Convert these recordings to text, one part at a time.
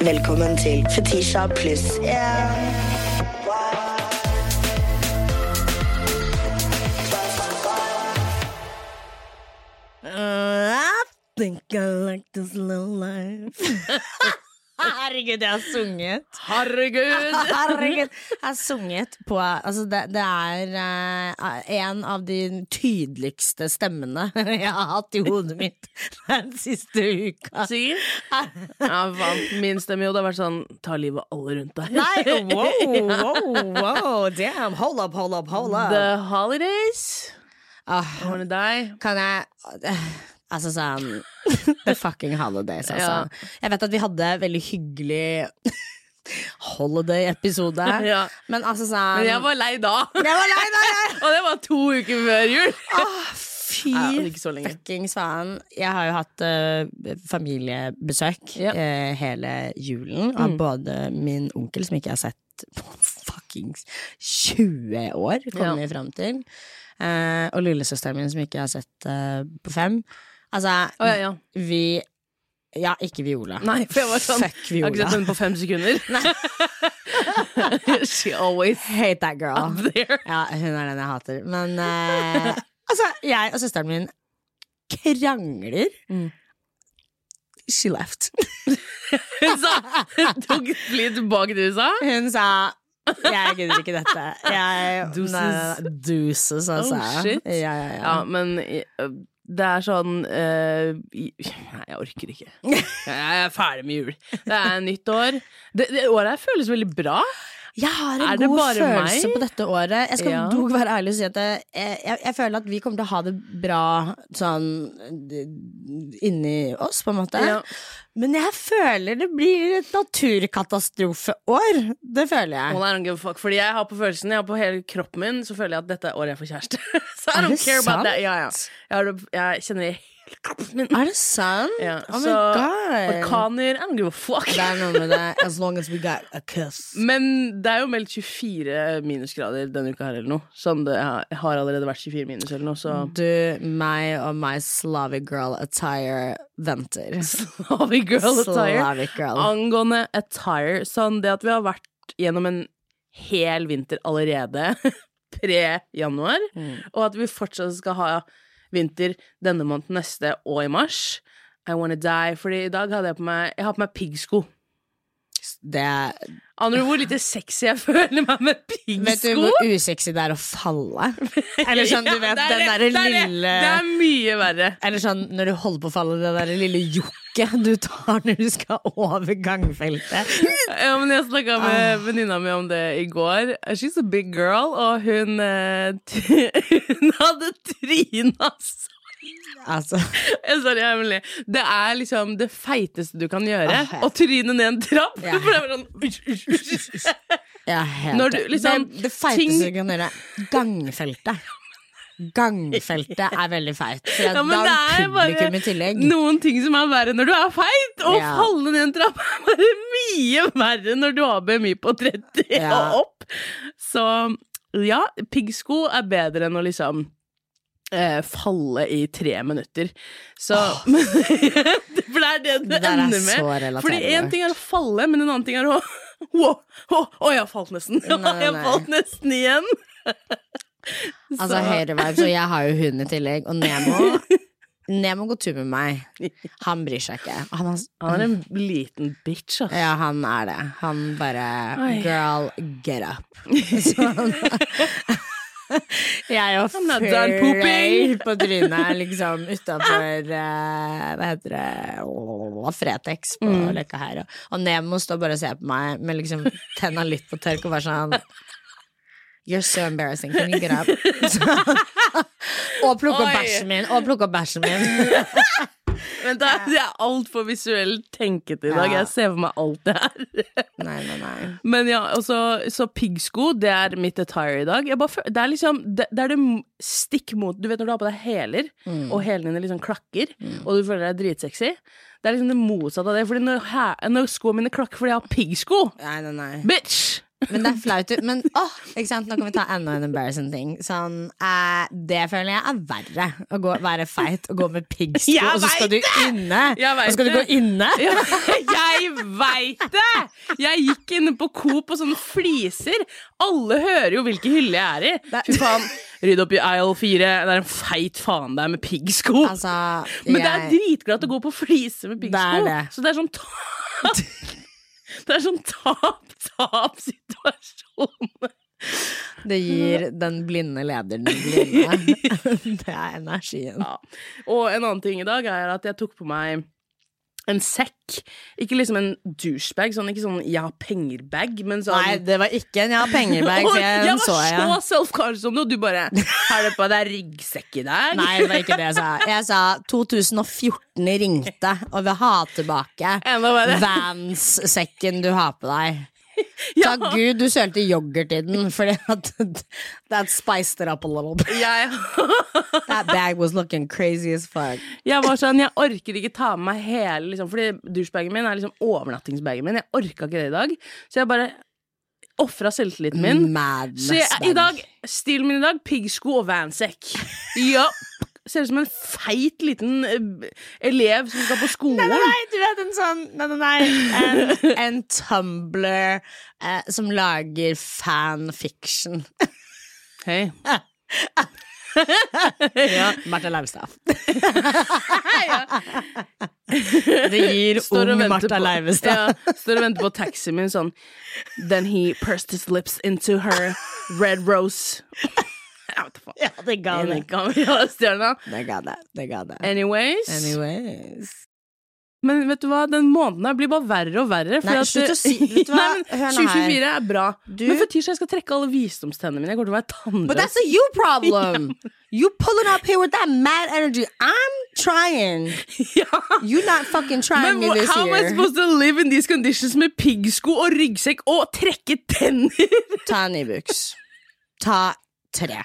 Velkommen til Fetisha pluss én. I think I like this little life. Herregud, jeg har sunget. Herregud! Herregud. Jeg har sunget på Altså, det, det er eh, en av de tydeligste stemmene jeg har hatt i hodet mitt den siste uka. Sier? Ja, faen. Min stemme jo, det har vært sånn Ta livet av alle rundt deg. Nei, wow, wow, wow, damn, hold up, hold up, hold up. The holidays. Ah, wanna die. kan jeg Altså sånn The fucking holidays, altså. Ja. Jeg vet at vi hadde veldig hyggelig holiday-episode, Ja. men altså sånn Men jeg var lei da. Var lei da! Og det var to uker før jul. Fy Ja, fuckings faen. Jeg har jo hatt uh, familiebesøk Ja. uh, hele julen av både min onkel, som ikke jeg har sett på fuckings 20 år, kommer vi fram til, uh, og lillesøsteren min, som ikke jeg har sett på fem. Altså, oh, ja, ja. vi Ja, ikke Viola. Nei, for jeg var sånn Fuck Jeg har ikke sett henne på fem sekunder. She always Hate that girl. up there. Ja, hun er den jeg hater. Men eh, altså, jeg og søsteren min krangler. Mm. She left. Hun sa Hun tok flyet tilbake til USA. Hun sa jeg gidder ikke dette. Jeg, Deuces. Nei, Deuces, altså. Oh, shit. Ja, ja, ja. Ja, men eh, det er sånn uh, i- Nei, jeg orker ikke. Jeg er ferdig med jul. Det er nytt år. Det, det året her føles veldig bra. Jeg har en god følelse meg? på dette året. Jeg skal Ja. dog være ærlig og si at jeg, jeg, jeg føler at vi kommer til å ha det bra sånn inni oss, på en måte. Ja. Men jeg føler det blir et naturkatastrofeår. Det føler jeg. Oh, nei, fuck, fordi jeg har på følelsen Jeg har på hele kroppen min Så føler jeg at dette er året jeg får kjæreste. så I Er don't det about sant? that. Ja, ja. Jeg, jeg kjenner det hele kroppen min. Er det sant? Ja, oh my så god. orkaner I don't give a fuck. Det er noe med det. As long as we got a kiss. Men det er jo meldt 24 minusgrader denne uka her eller noe. Sånn det har har allerede vært 24 minus eller noe, så Du, meg og my Slavic girl attire venter. Slavic girl attire. Slavic girl. Angående attire, sånn det at vi har vært gjennom en hel vinter allerede, pre-januar, Mm. og at vi fortsatt skal ha vinter denne måneden neste og i mars. I wanna die, fordi i dag hadde jeg på meg Jeg har på meg piggsko. Det er Aner du hvor lite sexy jeg føler meg med Vet du hvor usexy det er å falle? Eller sånn, du Ja, vet, det er den derre er lille Det er mye verre. Eller sånn når du holder på å falle, det derre lille jokket du tar når du skal over gangfeltet. Ja, men Jeg snakka Ah. med venninna mi om det i går. She's a big girl, og hun, eh, hun hadde tryna så Altså, Jeg Sorry, er Det er liksom det feiteste du kan gjøre. Ah, Å tryne ned en trapp. Ja. For det er sånn ush, ush, ush. Når du liksom- Det, det feiteste ting- du kan gjøre, gangfeltet. Gangfeltet er veldig feit. For Ja, men da det har bare publikum i tillegg. noen ting som er verre når du er feit. Å Ja. falle ned en trapp er bare mye verre når du har BMI på 30 Ja. og opp. Så ja, piggsko er bedre enn å liksom eh, falle i tre minutter. Så For det er det det, Det er ender med. Fordi én ting er å falle, men en annen ting er å å, jeg jeg falt nesten. Nei, nei, jeg har falt nesten igjen. Altså, høyrevibes, og jeg har jo hund i tillegg. Og Nemo Nemo går tur med meg. Han bryr seg ikke. Han har, Han er en liten bitch, ass. ja, han er det. Han bare. Girl, get up. Så han Jeg og pooping. På trynet liksom utafor Hva heter det oh, Fretex på Mm. Løkka her. Og, og Nemo står bare og ser på meg med liksom tenna litt på tørk og bare sånn You're so embarrassing. Can you get up? og plukke opp bæsjen min. Og plukke opp bæsjen min. Men er, det er altfor visuelt tenkete i dag. Jeg ser for meg alt det her. nei, nei, nei. Men ja, også, så, så piggsko, det er mitt attire i dag. Jeg bare, det er liksom det, det er det stikk mot Du vet når du har på deg hæler, Mm. og hælene liksom klakker, og du føler deg dritsexy. Det er liksom det motsatte av det. Fordi når, når skoene mine klakker fordi jeg har piggsko. Bitch! Men det er flaut. Men åh, ikke sant? nå kan vi ta enda en embarrassing ting. Sånn, eh, det føler jeg er verre. Å gå, være feit og gå med piggsko, Jeg og så skal du inne. Jeg Og skal du gå inne? Jeg veit det! Jeg gikk inne på Coop og sånne fliser. Alle hører jo hvilken hylle jeg er i. Fy faen. Rydd opp i aisle 4. Det er en feit faen der med piggsko. Altså, Men det er dritglatt å gå på fliser med piggsko. Så det er sånn tap Det er sånn tap-tap-situasjon. Det gir den blinde lederen den blinde. det er energien. Ja. Og en annen ting i dag er at jeg tok på meg en sekk. Ikke liksom en douchebag, sånn, ikke sånn 'jeg har penger'-bag, men sånn Nei, det var ikke en 'jeg har penger'-bag, jeg, jeg var så så self-conscious om det, og du bare Har du på deg ryggsekk i dag? Nei, det var ikke det jeg sa. Jeg sa 2014 ringte og vil ha tilbake Vans-sekken du har på deg. Ja. Takk Gud du sølte yoghurt i den, for that spiced it up a little bit. Jeg, That bag was looking crazy as fuck. jeg var sånn, jeg orker ikke ta med meg hele liksom, Fordi dusjbagen min er liksom overnattingsbagen min. Jeg orka ikke det i dag. Så jeg bare ofra selvtilliten min. Madness Så jeg, i dag, stilen min i dag, piggsko og vansekk. Ja. Ser ut som en feit liten eh, elev som skal på skolen. Nei, nei, du vet en sånn Nei, nei, nei En, en Tumblr eh, som lager fanfiction. Hei. ja. Martha Leivestad. Det gir ung Martha Leivestad. Ja, står og venter på taxien min sånn Then he pursed his lips into her red rose. Jeg vet ikke. Ja, det ga det. Det ga det. Det ga det. Anyways. Anyways. Men vet du hva, den måneden her blir bare verre og verre. Nei, slutt å si- vet du hva? Nei, men Hør nå her. 2024 er bra. Du- Men for tirsdag jeg skal trekke alle visdomstennene mine. Jeg kommer til å være tannløs. But that's a you problem. You pulling up here with that mad energy. I'm trying. ja. You're not fucking trying Men me this how am I supposed to live in these conditions med piggsko og ryggsekk og trekke tenner? Ta en Ibux. Ta tre.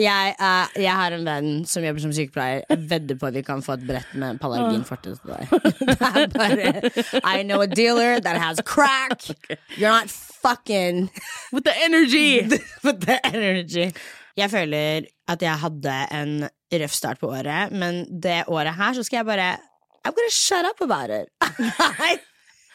Jeg, uh, jeg har en venn som jobber som sykepleier. Jeg vedder på at vi kan få et brett med Palarginforte til deg. Bare I know a dealer that has crack. You're not fucking With the energy! with the energy. Jeg føler at jeg hadde en røff start på året, men det året her så skal jeg bare I'm gonna shut up about it.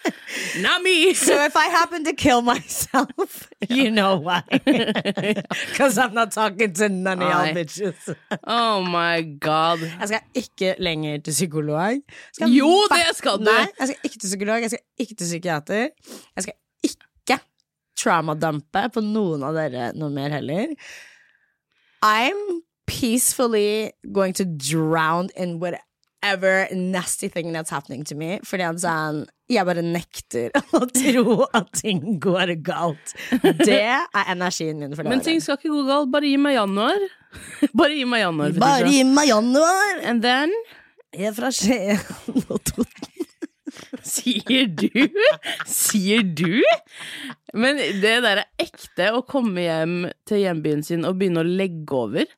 Not me! So if I happen to kill myself, you know why. Because I'm not talking to none of y'all bitches. Oh my god. Jeg skal ikke lenger til psykolog. Jo, det skal du. Nei, jeg skal ikke til psykolog, jeg skal ikke til psykiater. Jeg skal ikke traumadumpe på noen av dere noe mer heller. I'm peacefully going to drown in whatever nasty thing that's happening to me. Fordi han han Jeg bare nekter å tro at ting går galt. Det er energien min for dagen. Men ting skal ikke gå galt. Bare gi meg januar. Bare gi meg januar. Bare gi meg januar! And then Jeg er fra Skien og Toten. Sier du? Sier du? Men det der er ekte å komme hjem til hjembyen sin og begynne å legge over.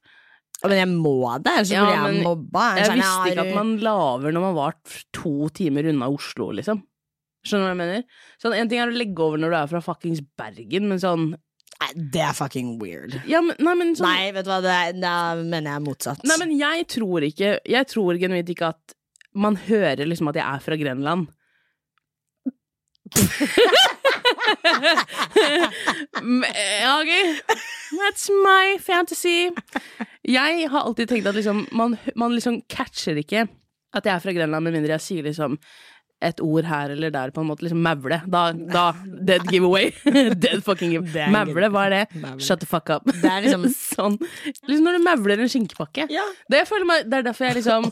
Men jeg må det, ellers Ja, blir jeg mobba. Jeg jeg visste ikke at man laver når man var to timer unna Oslo, liksom. Skjønner du hva jeg mener? Sånn, En ting er å legge over når du er fra fuckings Bergen, men sånn Nei, det er fucking weird. Ja, men, nei, men sånn Nei, vet du hva, da mener jeg motsatt. Nei, men jeg tror ikke Jeg tror genuint ikke at man hører liksom at jeg er fra Grenland. Ja, ok. That's my fantasy. Jeg har alltid tenkt at liksom, man, man liksom catcher ikke at jeg er fra Grenland, med mindre jeg sier liksom et ord her eller der, på en måte. Liksom mavle. Da, da Dead giveaway. dead fucking give. Det er Mavle, hva er det? Mavle. Shut the fuck up. Det er liksom- sånn. Liksom når du mavler en skinkepakke. Ja. Det, meg, det er derfor jeg liksom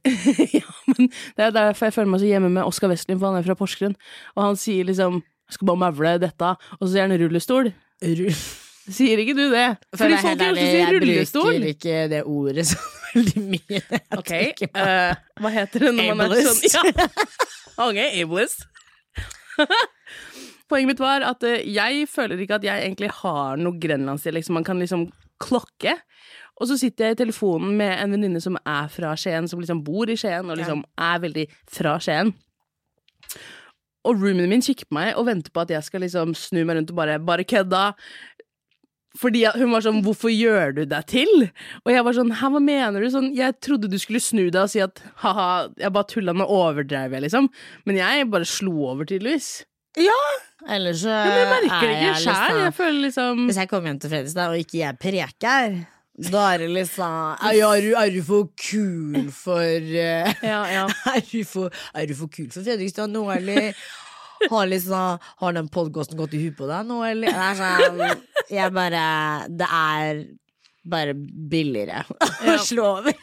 ja, men Det er derfor jeg føler meg så hjemme med Oskar Westlund, for han er fra Porsgrunn. Og han sier liksom skal bare mavle dette, og så sier han rullestol. Sier ikke du det? For Fordi folk i Oslo ærlig, jeg bruker ikke det ordet så veldig mye. Ok, uh, hva heter det når man er sånn ja. Ok, ableist. Poenget mitt var at eh, jeg føler ikke at jeg egentlig har noe grenlandsdialekt som man kan liksom klokke. Og så sitter jeg i telefonen med en venninne som er fra Skien, som liksom bor i Skien, og liksom er veldig fra Skien. Og roomien min kikker på meg og venter på at jeg skal liksom snu meg rundt og bare, bare kødda. Fordi hun var sånn 'hvorfor gjør du deg til?' Og jeg var sånn 'hæ, hva mener du?' Sånn, jeg trodde du skulle snu deg og si at ha-ha, jeg bare tulla, nå overdrev jeg, liksom. Men jeg bare slo over, tydeligvis. Ja! Ellers så Ja, men jeg merker det ikke sjæl. Jeg føler liksom Hvis jeg kommer hjem til Fredrikstad og ikke jeg preker, da er det liksom Er, er, du, er du for kul for uh, Ja, ja. er, du for, er du for kul for Fredrikstad nå, eller? Har, liksom, har den podkasten gått i huet på deg nå, eller? Det er sånn Jeg bare Det er bare billigere å slå over.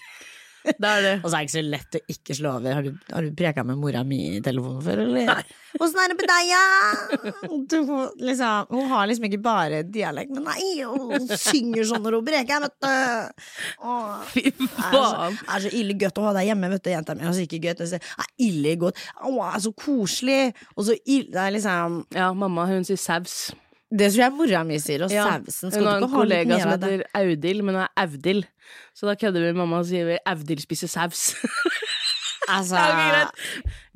Det er det. Og så er det ikke så lett å ikke slå over. Har du, har du preka med mora mi i telefonen før, eller? Åssen er det med deg, ja? Du, liksom, hun har liksom ikke bare dialekt, men nei, hun synger sånn når hun preker, vet du. Åh. Fy Det er så, faen. er så ille godt å ha deg hjemme, vet du, jenta mi. Altså, ikke godt, det er ille godt. Å, det er så koselig. Og så ille Det er liksom Ja, mamma hun sier saus. Det tror jeg mora mi sier, og Ja. sausen. Skal Hun du har en ikke ha litt kollega mer som av det? heter Audhild, men hun er Audhild. Så da kødder vi med mamma og sier vi Audhild spiser saus. Altså.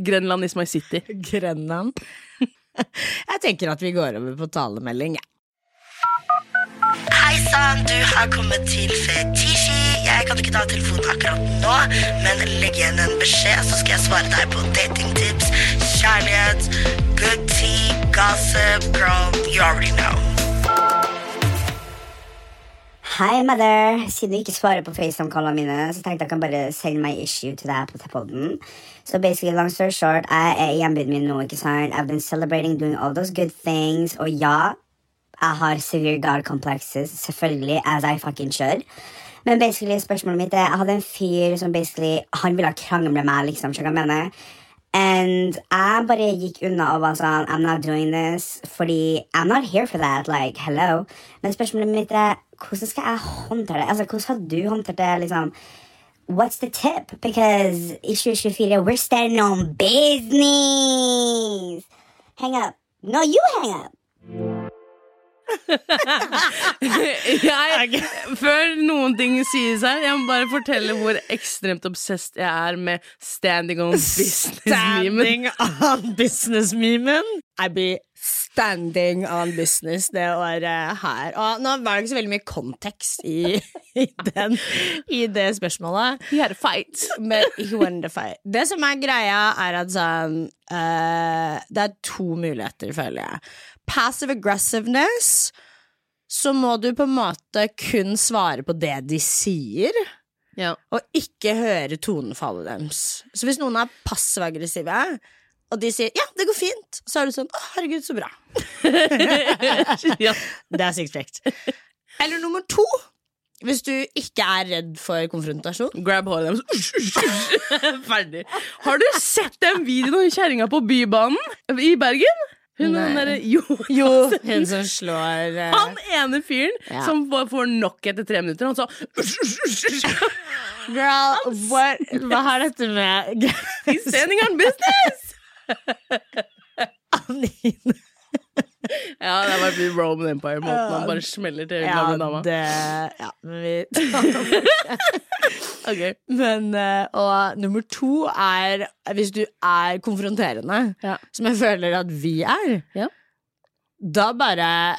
Grenland is my city. Grenland. Jeg tenker at vi går over på talemelding. jeg. Hei sann, du har kommet til Fetisji. Jeg kan ikke ta telefonen akkurat nå, men legg igjen en beskjed, så skal jeg svare deg på datingtips, kjærlighet, gossip, girl, you already know. Hei, mother. Siden du ikke svarer på FaceTime-kallene mine, så tenkte jeg kan bare sende meg issue til deg på podden. Så basically, long story short, jeg er i hjembyen min nå, ikke sant? I've been celebrating doing all those good things, og ja, jeg har severe god complexes, selvfølgelig, as I fucking should. Men basically, spørsmålet mitt er, jeg hadde en fyr som basically, han ville krangle med meg, liksom, skjønner du hva jeg mener? And jeg bare gikk unna og var sånn I'm not doing this. Fordi I'm not here for that. Like, hello. Men spørsmålet mitt er hvordan skal jeg håndtere det? Altså, Hvordan har du håndtert det? liksom What's the tip? Because i 2024 we're standing on business. Hang up. No, you hang up. Jeg, før noen ting sies her, jeg må bare fortelle hvor ekstremt obsessed jeg er med standing on business-memen. Standing on business-memen. I be standing on business det året her. Og nå var det ikke så veldig mye kontekst i, i, den, i det spørsmålet. He had a fight. Men he won the fight. Det som er greia, er at sånn uh, Det er to muligheter, føler jeg. Passive aggressiveness, så må du på en måte kun svare på det de sier. Ja. Og ikke høre tonefallet deres. Så hvis noen er passiv-aggressive, og de sier 'ja, det går fint', så er du sånn 'å, herregud, så bra'. ja. Det er sykt frekt. Eller nummer to, hvis du ikke er redd for konfrontasjon. Grab håret deres. Ferdig. Har du sett den videoen av kjerringa på Bybanen i Bergen? Hun er derre Jo. Jo, hun som slår uh... Han ene fyren Ja. som får nok etter tre minutter. Han sa Girl, what, hva har dette med He's standing on business! Anine Ja, det er bare Roman Empire-måten. Han bare smeller til Ja, gamle dama. det Ja, men vi Ok. Men, eh, og nummer to er hvis du er konfronterende, Ja. som jeg føler at vi er, Ja. da bare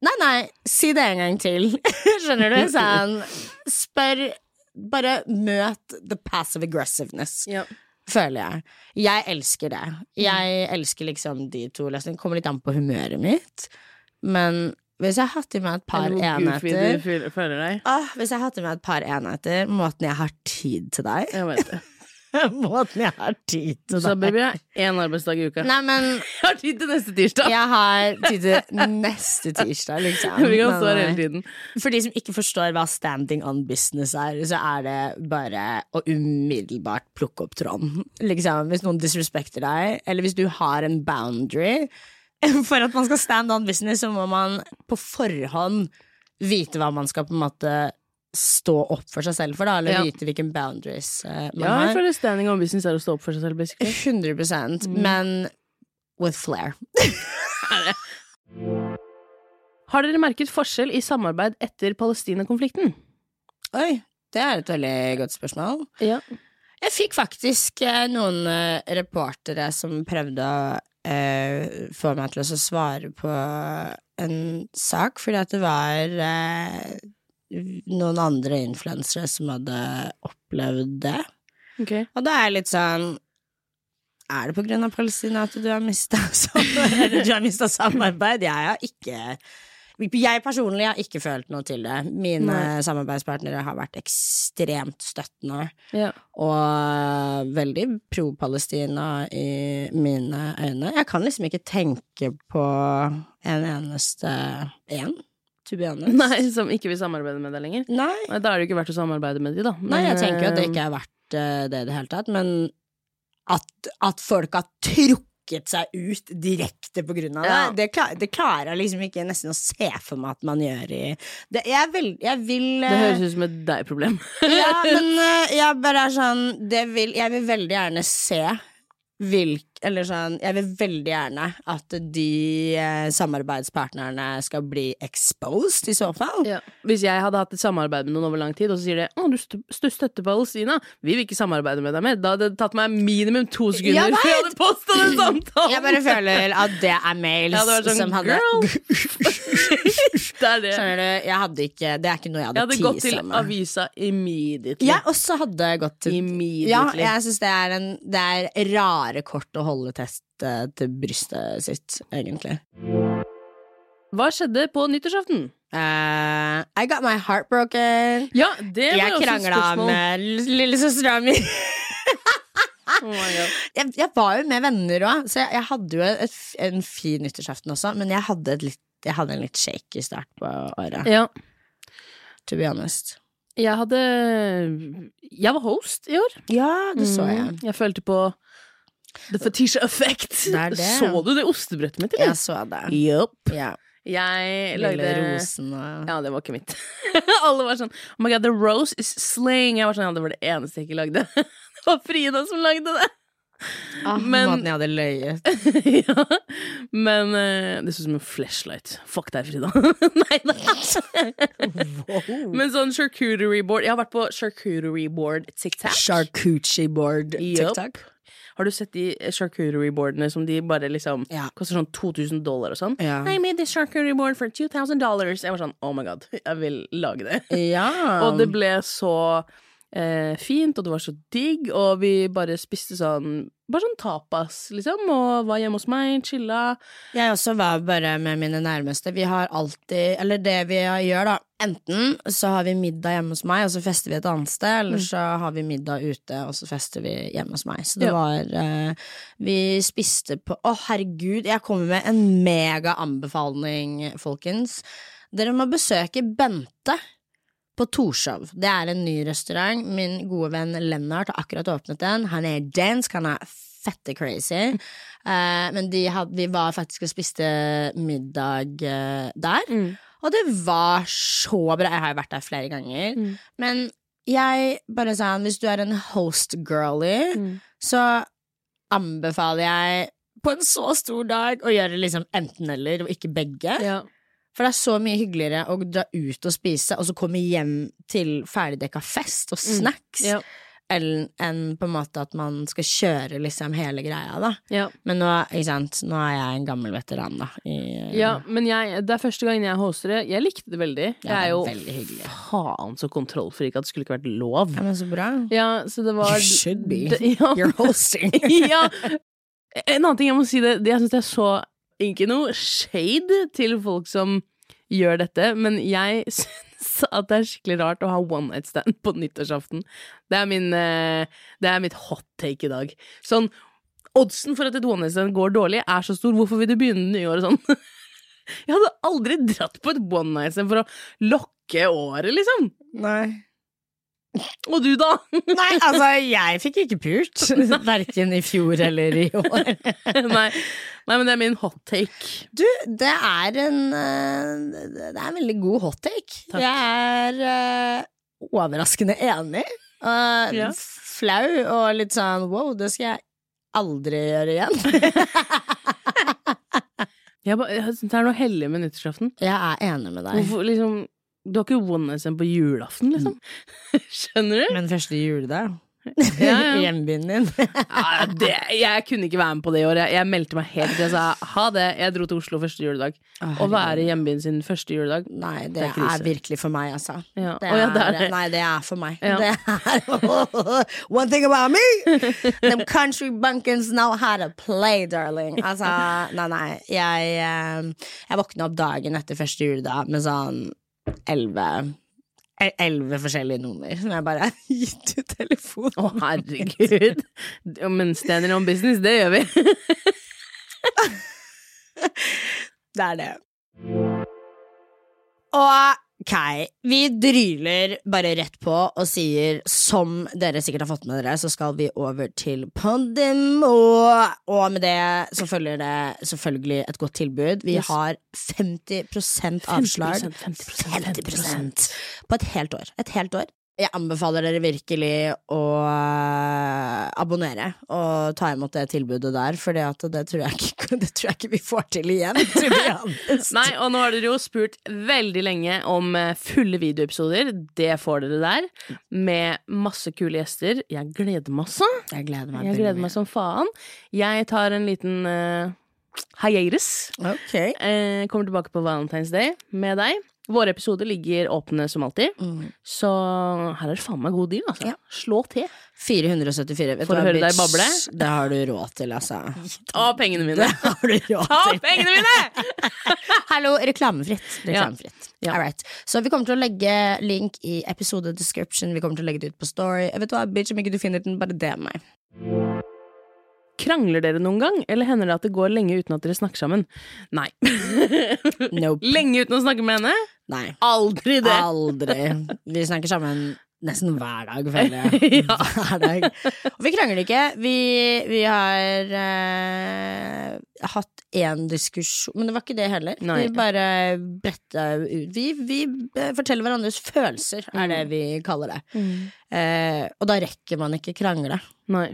Nei, nei, si det en gang til. Skjønner du? Sånn Spør Bare møt the passive aggressiveness, Ja. Føler jeg. Jeg elsker det. Jeg elsker liksom de to løsningene. Kommer litt an på humøret mitt. Men hvis jeg har hatt i meg et par Er enheter hvis jeg har hatt i meg et par enheter, måten jeg har tid til deg Jeg vet det. Måten jeg har tid til Så deg baby, jeg har én arbeidsdag i uka. Nei, men Jeg har tid til neste tirsdag! jeg har tid til neste tirsdag, liksom. Vi kan stå her eh, hele tiden. For de som ikke forstår hva standing on business er, så er det bare å umiddelbart plukke opp tråden. Liksom, hvis noen disrespekter deg, eller hvis du har en boundary For at man skal stand on business, så må man på forhånd vite hva man skal på en måte stå opp for seg selv for, da, eller Ja. vite hvilken boundaries uh, man Ja, jeg har. føler standing on business er å stå opp for seg selv, basically. 100 Mm. men with flair. Har dere merket forskjell i samarbeid etter Palestina-konflikten? Oi, det er et veldig godt spørsmål. Ja. Jeg fikk faktisk eh, noen eh, reportere som prøvde å eh, få meg til å svare på en sak, fordi at det var eh, noen andre influensere som hadde opplevd det. Okay. Og da er jeg litt sånn Er det på grunn av Palestina at du har mista samarbeid? Jeg har ikke jeg personlig har ikke følt noe til det. Mine Nei. samarbeidspartnere har vært ekstremt støttende Ja. og veldig pro-Palestina i mine øyne. Jeg kan liksom ikke tenke på en eneste en. Nei, som ikke vil samarbeide med deg lenger? Nei. Nei, Da er det jo ikke verdt å samarbeide med de, da. Nei, jeg tenker jo at det eh, ikke er verdt eh, det i det hele tatt, men at, at folk har trukket seg ut direkte på grunn av det, Ja. det, klar, det klarer jeg liksom ikke nesten å se for meg at man gjør i det, Jeg, vil, jeg vil Det eh, høres ut som et deg-problem. Ja, men eh, jeg bare er sånn det vil, Jeg vil veldig gjerne se Eller sånn Jeg vil veldig gjerne at de eh, samarbeidspartnerne skal bli exposed, i så fall. Ja. Hvis jeg hadde hatt et samarbeid med noen over lang tid, og så sier de 'Å, du st stø- støtter Palestina', vi vil ikke samarbeide med deg mer. Da hadde det tatt meg minimum to sekunder Jeg før jeg hadde posta den samtalen! Jeg bare føler at det er mails det vært sånn, som hadde girl. det er det. Skjønner du, jeg hadde ikke Det er ikke noe jeg Jeg hadde, hadde gått til med. avisa immediately. Jeg også hadde gått til Ja, jeg syns det er en Det er rare kort å holde test eh, til brystet sitt, egentlig. Hva skjedde på nyttårsaften? Uh, I got my heart broken. Ja, det var Jeg krangla med lillesøstera mi. Oh jeg, jeg var jo med venner òg, så jeg, jeg hadde jo et, en fin nyttårsaften også, men jeg hadde, et litt, jeg hadde en litt shaky start på året, Ja. to be honest. Jeg hadde Jeg var host i år. Ja, det så jeg. Mm, Jeg følte på The Fetisha Effect. Det det. Så du det ostebrettet mitt, eller? Jeg så det. Yep. Ja. Jeg Lille lagde rosen og Ja, det var ikke mitt. Alle var sånn Oh my god, the rose is slaying. Jeg var sånn, ja, det var det eneste jeg ikke lagde. det var Frida som lagde det. Ah, Men- Måten jeg hadde løyet. ja. Men uh, det så ut som en flashlight. Fuck deg, Frida. Nei da. Men sånn charcuterie board Jeg har vært på charcuterie board TikTok. Charcuterie board. TikTok. Har du sett de charcuterie boardene som de bare liksom Ja. koster sånn 2000 dollar og sånn? Ja. I made this charcuterie board for 2000 dollars. Jeg var sånn oh my god, jeg vil lage det. Ja. Og det ble så eh, fint, og det var så digg, og vi bare spiste sånn Bare sånn tapas, liksom, og var hjemme hos meg, chilla. Jeg også var bare med mine nærmeste. Vi har alltid Eller det vi gjør, da. Enten så har vi middag hjemme hos meg, og så fester vi et annet sted, eller så har vi middag ute, og så fester vi hjemme hos meg. Så det Ja. var eh, Vi spiste på Å, herregud, jeg kommer med en mega anbefaling, folkens. Dere må besøke Bente. På Torshov. Det er en ny restaurant. Min gode venn Lennart har akkurat åpnet den. Han er dansk, han er fette crazy. Uh, men de had, vi var faktisk og spiste middag uh, der. Og det var så bra. Jeg har jo vært der flere ganger. Men jeg bare sa hvis du er en host girly, så anbefaler jeg på en så stor dag å gjøre liksom enten-eller, og ikke begge. Ja. For det er så mye hyggeligere å dra ut og spise, og så komme hjem til ferdigdekka fest og snacks, Ja. enn på en måte at man skal kjøre liksom hele greia, da. Ja. Men nå, nå er jeg en gammel veteran, da. I, Ja, men jeg, det er første gangen jeg hoster det. Jeg likte det veldig. Ja, jeg er det er jo veldig faen så kontrollfrik at det skulle ikke vært lov. Ja, men så bra. Ja, så det var You should be. Det. You're hosting. ja. En annen ting jeg må si det, det Jeg syns det er så Ikke noe shade til folk som gjør dette, men jeg syns at det er skikkelig rart å ha one night stand på nyttårsaften. Det er min eh, Det er mitt hot take i dag. Sånn Oddsen for at et one night stand går dårlig, er så stor. Hvorfor vil du begynne det nye året sånn? Jeg hadde aldri dratt på et one night stand for å lokke året, liksom. Nei. Og du, da? Nei, altså, jeg fikk ikke pult. Verken i fjor eller i år. Nei. Nei, men det er min hot take. Du, det er en eh, Det er en veldig god hot take. Takk. Jeg er uh, overraskende enig. Uh, Ja. Flau og litt sånn wow, det skal jeg aldri gjøre igjen. Jeg, ba- jeg synes det er noe hellig med nyttårsaften. jeg er enig med deg. Hvorfor, liksom, du har ikke one-SM på julaften, liksom? Skjønner du? Men første juledag Ja, ja. Hjembyen din. Ja, det, jeg kunne ikke være med på det i år. Jeg, jeg meldte meg helt til jeg sa ha det. Jeg dro til Oslo første juledag. Å være i hjembyen sin første juledag Nei, det, Det er er, virkelig for meg, altså. Ja. Det ja, det er er, det. nei, det er for meg. Det er One thing about me! Them country bunkins know how to play, darling. Altså, nei, nei. Jeg, eh, jeg våkna opp dagen etter første juledag med sånn elleve el- Elleve forskjellige nummer som jeg bare har gitt ut telefonen. Å, herregud. Men standing on business, det gjør vi. Det er det. Ok, vi dryler bare rett på og sier, som dere sikkert har fått med dere, så skal vi over til Pandemo. Og med det så følger det selvfølgelig et godt tilbud. Vi Yes. har 50% avslag. 50%, 50% på et helt år. Et helt år. Jeg anbefaler dere virkelig å øh, abonnere og ta imot det tilbudet der, for det, tror jeg ikke, det tror jeg ikke vi får til igjen. Nei, og nå har dere jo spurt veldig lenge om eh, fulle videoepisoder. Det får dere der. Med masse kule gjester. Jeg gleder meg også Jeg gleder meg. Jeg gleder meg som faen. Jeg tar en liten uh, hiatus. Okay. Ok. Eh, kommer tilbake på Valentine's Day med deg. Våre episoder ligger åpne som alltid. Mm. Så her er det faen meg god deal, altså. Ja. Slå til. 474. Vet For du å høre bitch, deg bable? Det har du råd til, altså. Ta pengene Det mine! har du råd Ta til. pengene mine! Hallo, reklamefritt. reklamefritt. Ja. All right. Så vi kommer til å legge link i episode description. Vi kommer til å legge det ut på Story. Vet du hva, bitch, om ikke du finner den, bare DM meg. Krangler dere noen gang, eller hender det at det går lenge uten at dere snakker sammen? Nei. Nope. lenge uten å snakke med henne? Nei. Aldri det! Aldri. Vi snakker sammen nesten hver dag, føler jeg. Ja. Hver dag. Og vi krangler ikke. Vi, vi har uh, hatt én diskusjon Men det var ikke det heller. Nei. Vi bare bretta ut vi, vi eh, forteller hverandres følelser, er det vi kaller det. Eh, og da rekker man ikke krangle. Nei.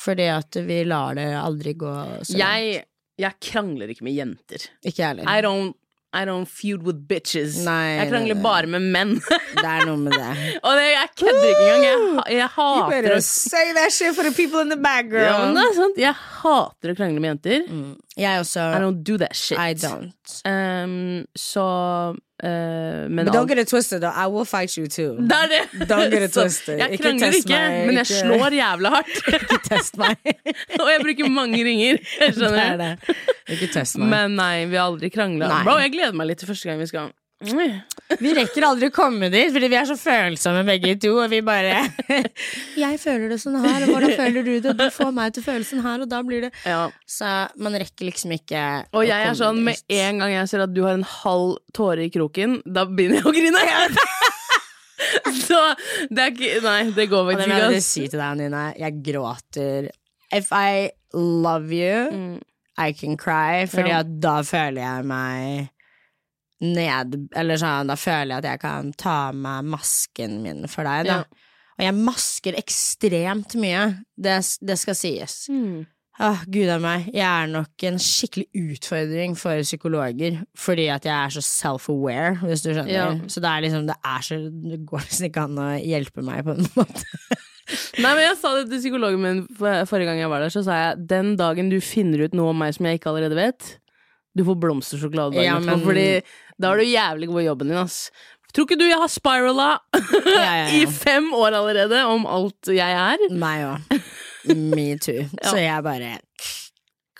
Fordi at vi lar det aldri gå så langt. Jeg, jeg krangler ikke med jenter. Ikke jeg heller. I don't, I don't feud with bitches. Nei, jeg krangler det, det. bare med menn. Det er noe med det. Og det, jeg kødder ikke engang. Jeg, jeg hater å say that shit for the people in the background. ja. Jeg hater å krangle med jenter. Mm. Jeg også. I don't do that shit. I don't. Um, så eh, Men But don't get it twisted, though. I will fight you too. det er det! Don't get it twisted. Jeg krangler ikke, meg, men jeg ikke- slår jævla hardt. Ikke test meg. Og jeg bruker mange ringer. Er skjønner. det. Ikke test meg. Men nei, vi har aldri krangla. Bro, jeg gleder meg litt til første gang vi skal. Vi rekker aldri å komme dit, fordi vi er så følsomme begge to. Og vi bare Jeg føler det sånn her, og hvordan føler du det? Du får meg til følelsen her, og da blir det Ja. Så man rekker liksom ikke Og jeg er sånn, med dit. en gang jeg ser at du har en halv tåre i kroken, da begynner jeg å grine. Så det er ikke Nei, det går Og det faktisk må jeg ikke. si til deg, Nina. Jeg gråter. If I love you, I can cry, fordi Mm. Ja. at da føler jeg meg ned Eller sånn, da føler jeg at jeg kan ta av meg masken min for deg, da. Ja. Og jeg masker ekstremt mye. Det, det skal sies. Mm. Åh, gud a meg. Jeg er nok en skikkelig utfordring for psykologer, fordi at jeg er så self-aware, hvis du skjønner. Ja. Så det er liksom, det er så Det går liksom ikke an å hjelpe meg, på en måte. Nei, men Jeg sa det til psykologen min forrige gang jeg var der. Så sa jeg den dagen du finner ut noe om meg som jeg ikke allerede vet, du får blomstersjokolade dagen Ja, men- Fordi da er du jævlig god i jobben din, ass. Tror ikke du jeg har spirala Ja, ja, i fem år allerede om alt jeg er? Meg òg. Me too. Så jeg bare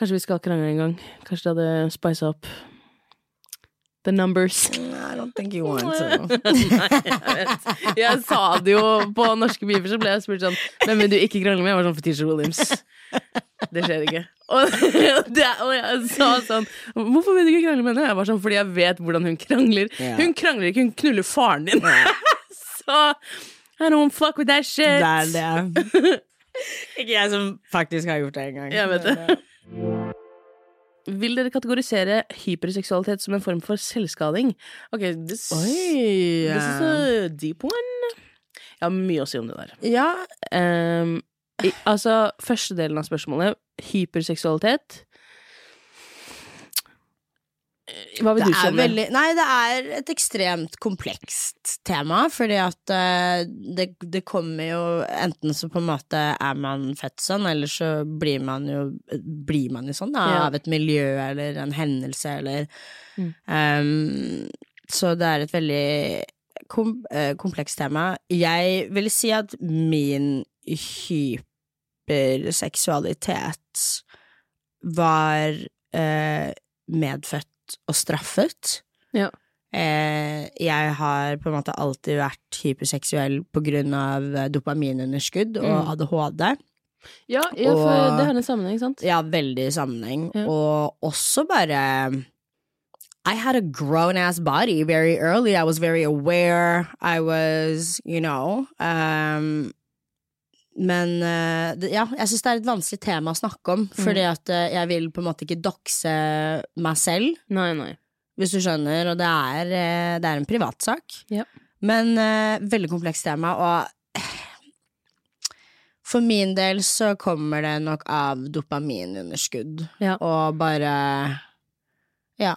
Kanskje vi skal krangle en gang. Kanskje det hadde spisa opp the numbers. I don't think you want to. Nei, jeg. Jeg sa det jo på norske Beaver, så ble jeg spurt sånn Hvem vil du ikke krangle med? Jeg var sånn Fetisha Williams. Det skjer ikke. Og, det, og jeg sa sånn Hvorfor vil du ikke krangle med henne? Jeg var sånn, Fordi jeg vet hvordan hun krangler. Yeah. Hun krangler ikke, hun knuller faren din. Så I don't fuck with that shit. Det er det. Ikke jeg som faktisk har gjort det engang. Jeg vet det. Vil dere kategorisere hyperseksualitet som en form for selvskading? Ok, this, Oi. this is a deep one. Jeg har mye å si om det der. Ja, i, altså, første delen av spørsmålet, hyperseksualitet Hva vil Det du si om det? veldig Nei, det er et ekstremt komplekst tema, fordi at uh, det, det kommer jo Enten så på en måte er man født sånn, eller så blir man jo Blir man jo sånn, da, Ja. av et miljø eller en hendelse eller Mm. um, Så det er et veldig kom, uh, komplekst tema. Jeg vil si at min hyperseksualitet var eh, medfødt og straffet. Ja. Eh, jeg har på en måte alltid vært hyperseksuell på grunn av eh, dopaminunderskudd og Mm. ADHD. Ja, ja for Og- det har en sammenheng, sant? Ja, veldig sammenheng. Ja. Og også bare I had a grown ass body very early. I was very aware. I was, you know um, Men eh, ja, jeg syns det er et vanskelig tema å snakke om, fordi at eh, jeg vil på en måte ikke dokse meg selv, Nei, nei. hvis du skjønner, og det er, eh, det er en privatsak. Ja. Men veldig komplekst tema, og for min del så kommer det nok av dopaminunderskudd. Ja. Og bare Ja.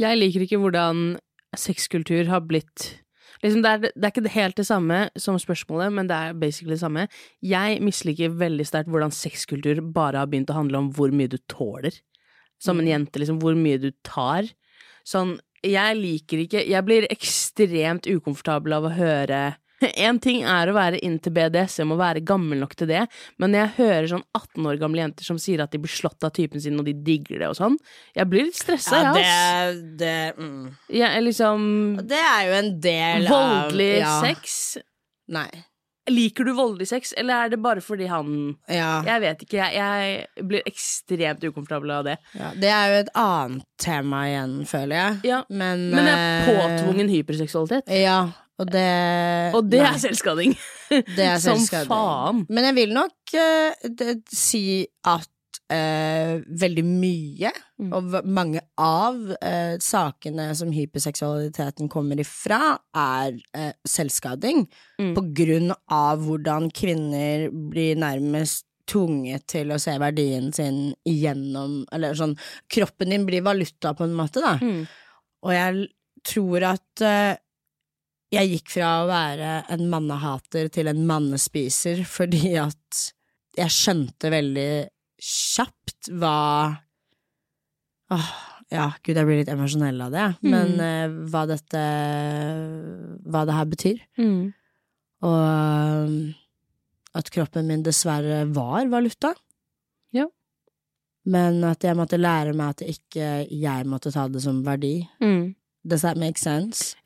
Jeg liker ikke hvordan sexkultur har blitt Liksom det, er, det er ikke helt det samme som spørsmålet, men det er basically det samme. Jeg misliker veldig sterkt hvordan sexkultur bare har begynt å handle om hvor mye du tåler. Som en jente, liksom. Hvor mye du tar. Sånn, jeg liker ikke Jeg blir ekstremt ukomfortabel av å høre En ting er å være into BDSM og være gammel nok til det, men når jeg hører sånn 18 år gamle jenter som sier at de blir slått av typen sin og de digger det og sånn, jeg blir litt stressa, ja jeg, det, det, mm. ja, liksom det er jo en del Voldelig av ja. sex. Nei. Liker du voldelig sex, eller er det bare fordi han Ja. Jeg vet ikke, jeg, jeg blir ekstremt ukomfortabel av det. ja. Det er jo et annet tema igjen, føler jeg. Ja, Men, Men det er eh, påtvungen hyperseksualitet. Ja, og det Og det nei. er selvskading. Det er Som selvskading. faen. Men jeg vil nok eh, det, si at eh, veldig mye, Mm. og v- mange av eh, sakene som hyperseksualiteten kommer ifra, er eh, selvskading. Mm. På grunn av hvordan kvinner blir nærmest tvunget til å se verdien sin igjennom Eller sånn Kroppen din blir valuta, på en måte, da. Mm. Og jeg l- tror at eh, jeg gikk fra å være en mannehater til en mannespiser fordi at jeg skjønte veldig kjapt hva Åh, ja, gud, jeg blir litt emosjonell av det, men uh, hva dette Hva det her betyr. Mm. Og at kroppen min dessverre var valuta. Ja. Men at jeg måtte lære meg at ikke jeg måtte ta det som verdi. Mm. Does that make sense?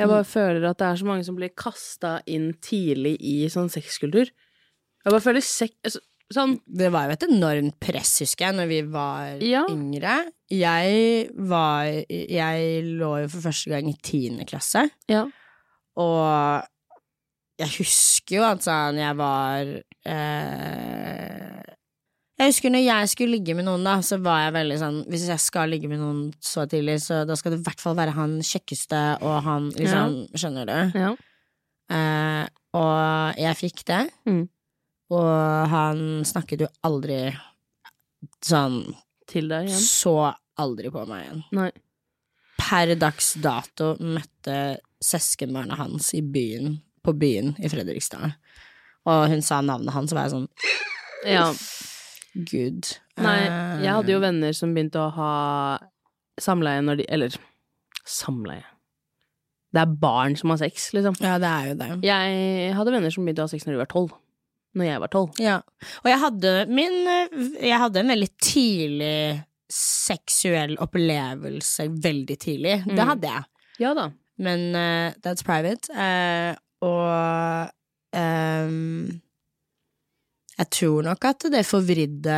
Jeg bare føler at det er så mange som blir kasta inn tidlig i sånn sexkultur. Jeg bare føler sex altså, Sånn Det var jo et enormt press, husker jeg, når vi var Ja. yngre. Jeg var Jeg lå jo for første gang i tiende klasse, Ja. og jeg husker jo at sånn jeg var eh, Jeg husker når jeg skulle ligge med noen, da, så var jeg veldig sånn Hvis jeg skal ligge med noen så tidlig, så da skal det i hvert fall være han kjekkeste, og han liksom Skjønner du? ja. Eh, og jeg fikk det. Mm. Og han snakket jo aldri sånn Til deg igjen. Så aldri på meg igjen. Nei. Per dags dato møtte søskenbarnet hans i byen, på byen i Fredrikstad. Og hun sa navnet hans, og var jeg sånn Ja. Gud. Nei, Eh, jeg hadde jo venner som begynte å ha samleie når de Eller samleie. Det er barn som har sex, liksom. Ja, det er jo det. Jeg hadde venner som begynte å ha sex når de var tolv. Når jeg var tolv. Ja. Og jeg hadde min Jeg hadde en veldig tidlig seksuell opplevelse veldig tidlig. Det Mm. hadde jeg. Ja da. Men uh, that's private. Uh, og ehm, jeg tror nok at det forvridde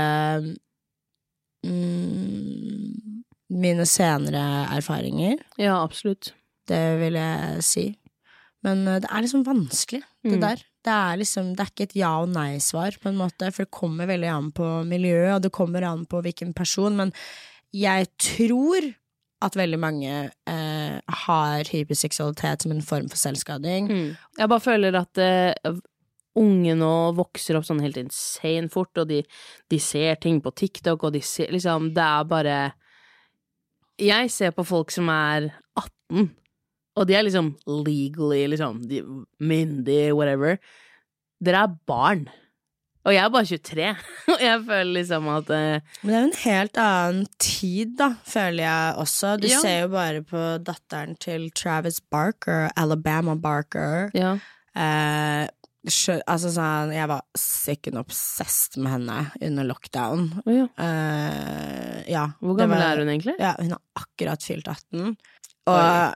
mm, mine senere erfaringer. Ja, absolutt. Det vil jeg si. Men eh, det er liksom vanskelig, det Mm. der. Det er liksom, det er ikke et ja og nei-svar, på en måte, for det kommer veldig an på miljøet, og det kommer an på hvilken person, men jeg tror at veldig mange eh, har hyperseksualitet som en form for selvskading. Mm. Jeg bare føler at eh, unge nå vokser opp sånn helt insane fort, og de, de ser ting på TikTok, og de ser liksom Det er bare jeg ser på folk som er 18, og de er liksom legally, liksom, de, myndig, whatever. Dere er barn. Og jeg er bare 23, og jeg føler liksom at uh... Men det er jo en helt annen tid, da, føler jeg også. Du Ja. ser jo bare på datteren til Travis Barker, Alabama Barker. Ja. Skjø- altså sånn, jeg var sikkert obsessed med henne under lockdown. Oh, ja. Uh, ja. Hvor gammel var- er hun egentlig? Ja, hun har akkurat fylt 18. Og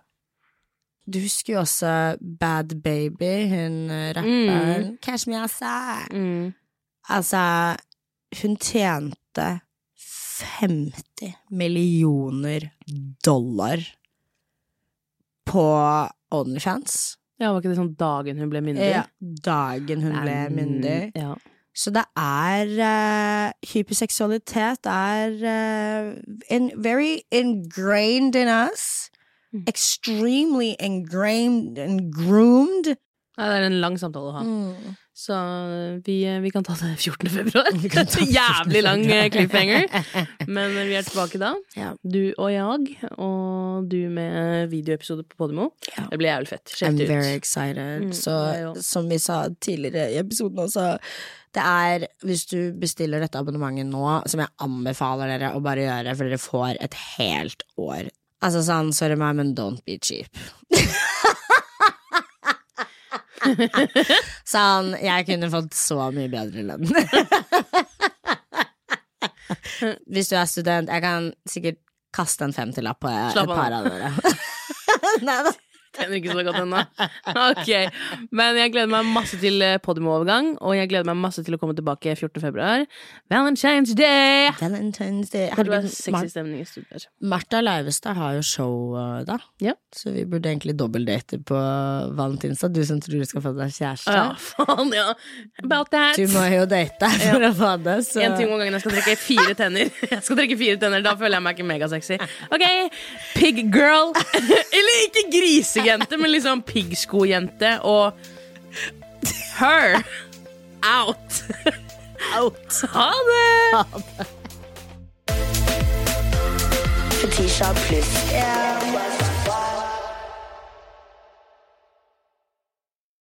du husker jo også Bad Baby, hun rapperen. Mm. Catch me outside. Mm. Altså, hun tjente 50 millioner dollar på Onlyfans. Ja, var ikke det sånn dagen hun ble myndig? Ja, dagen hun ble um, myndig. Ja. Så det er uh, Hyperseksualitet er uh, in, very ingrained in us. Mm. Extremely ingrained and groomed. Ja, det er en lang samtale å ha. Mm. Så vi, vi kan ta det 14. februar. Det er Jævlig lang eh, cliffhanger. Men vi er tilbake da. Ja. Du og jeg, og du med videoepisode på Podimo. Ja. Det blir jævlig fett. Sjekk det very excited. Mm, så som vi sa tidligere i episoden også, det er hvis du bestiller dette abonnementet nå, som jeg anbefaler dere å bare gjøre, for dere får et helt år. Altså sånn, sorry meg, men don't be cheap. sånn, jeg kunne fått så mye bedre lønn. Hvis du er student, jeg kan sikkert kaste en femtilapp på et par av dere. Nei da. Tjener ikke så godt ennå. Ok. Men jeg gleder meg masse til eh, Podimo-overgang, og jeg gleder meg masse til å komme tilbake 14. februar. Valentine's Day! Valentine's Day. Det var sexy stemning i studio her. Martha Leivestad har jo show uh, da, Ja. så vi burde egentlig dobbeldate på valentinsdag. Du som tror du skal få deg kjæreste. Ja, faen, ja. About that. Du må jo date for å få det, så En ting om gangen. Jeg skal trekke fire tenner. Jeg skal trekke fire tenner, Da føler jeg meg ikke megasexy. Ok, pig girl. Eller ikke grisejente, men liksom piggskojente og her. Out. out. Ha det! Fetisha pluss.